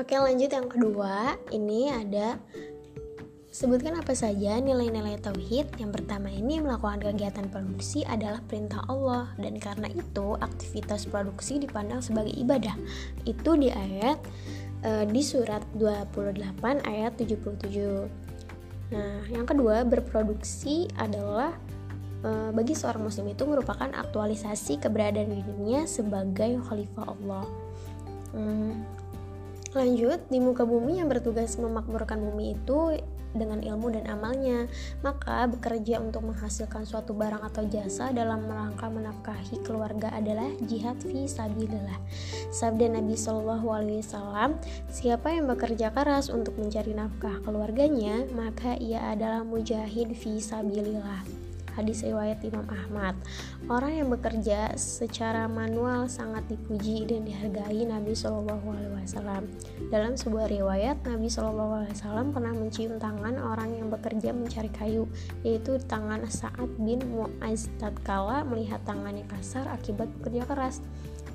Oke lanjut yang kedua Ini ada Sebutkan apa saja nilai-nilai tauhid. Yang pertama ini melakukan kegiatan produksi adalah perintah Allah dan karena itu aktivitas produksi dipandang sebagai ibadah. Itu di ayat e, di surat 28 ayat 77. Nah, yang kedua berproduksi adalah e, bagi seorang muslim itu merupakan aktualisasi keberadaan dirinya sebagai khalifah Allah. Hmm, lanjut di muka bumi yang bertugas memakmurkan bumi itu dengan ilmu dan amalnya. Maka bekerja untuk menghasilkan suatu barang atau jasa dalam rangka menafkahi keluarga adalah jihad fi sabilillah. Sabda Nabi Shallallahu alaihi wasallam, siapa yang bekerja keras untuk mencari nafkah keluarganya, maka ia adalah mujahid fi sabilillah hadis riwayat Imam Ahmad. Orang yang bekerja secara manual sangat dipuji dan dihargai Nabi Shallallahu Alaihi Wasallam. Dalam sebuah riwayat, Nabi Shallallahu Alaihi Wasallam pernah mencium tangan orang yang bekerja mencari kayu, yaitu tangan Sa'ad bin Mu'az tatkala melihat tangannya kasar akibat bekerja keras.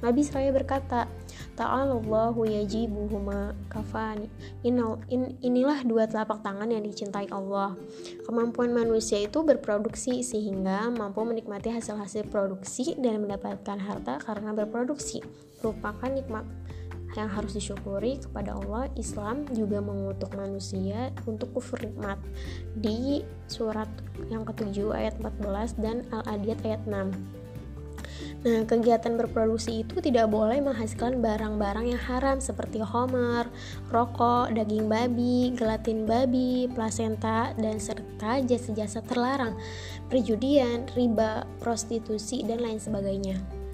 Nabi Seraya berkata, Ta'alallahu yajibuhuma kafani. In, inilah dua telapak tangan yang dicintai Allah. Kemampuan manusia itu berproduksi sehingga mampu menikmati hasil-hasil produksi dan mendapatkan harta karena berproduksi. Merupakan nikmat yang harus disyukuri kepada Allah. Islam juga mengutuk manusia untuk kufur nikmat di surat yang ketujuh ayat 14 dan Al-Adiyat ayat 6. Nah, kegiatan berproduksi itu tidak boleh menghasilkan barang-barang yang haram seperti homer, rokok, daging babi, gelatin babi, plasenta, dan serta jasa-jasa terlarang, perjudian, riba, prostitusi, dan lain sebagainya.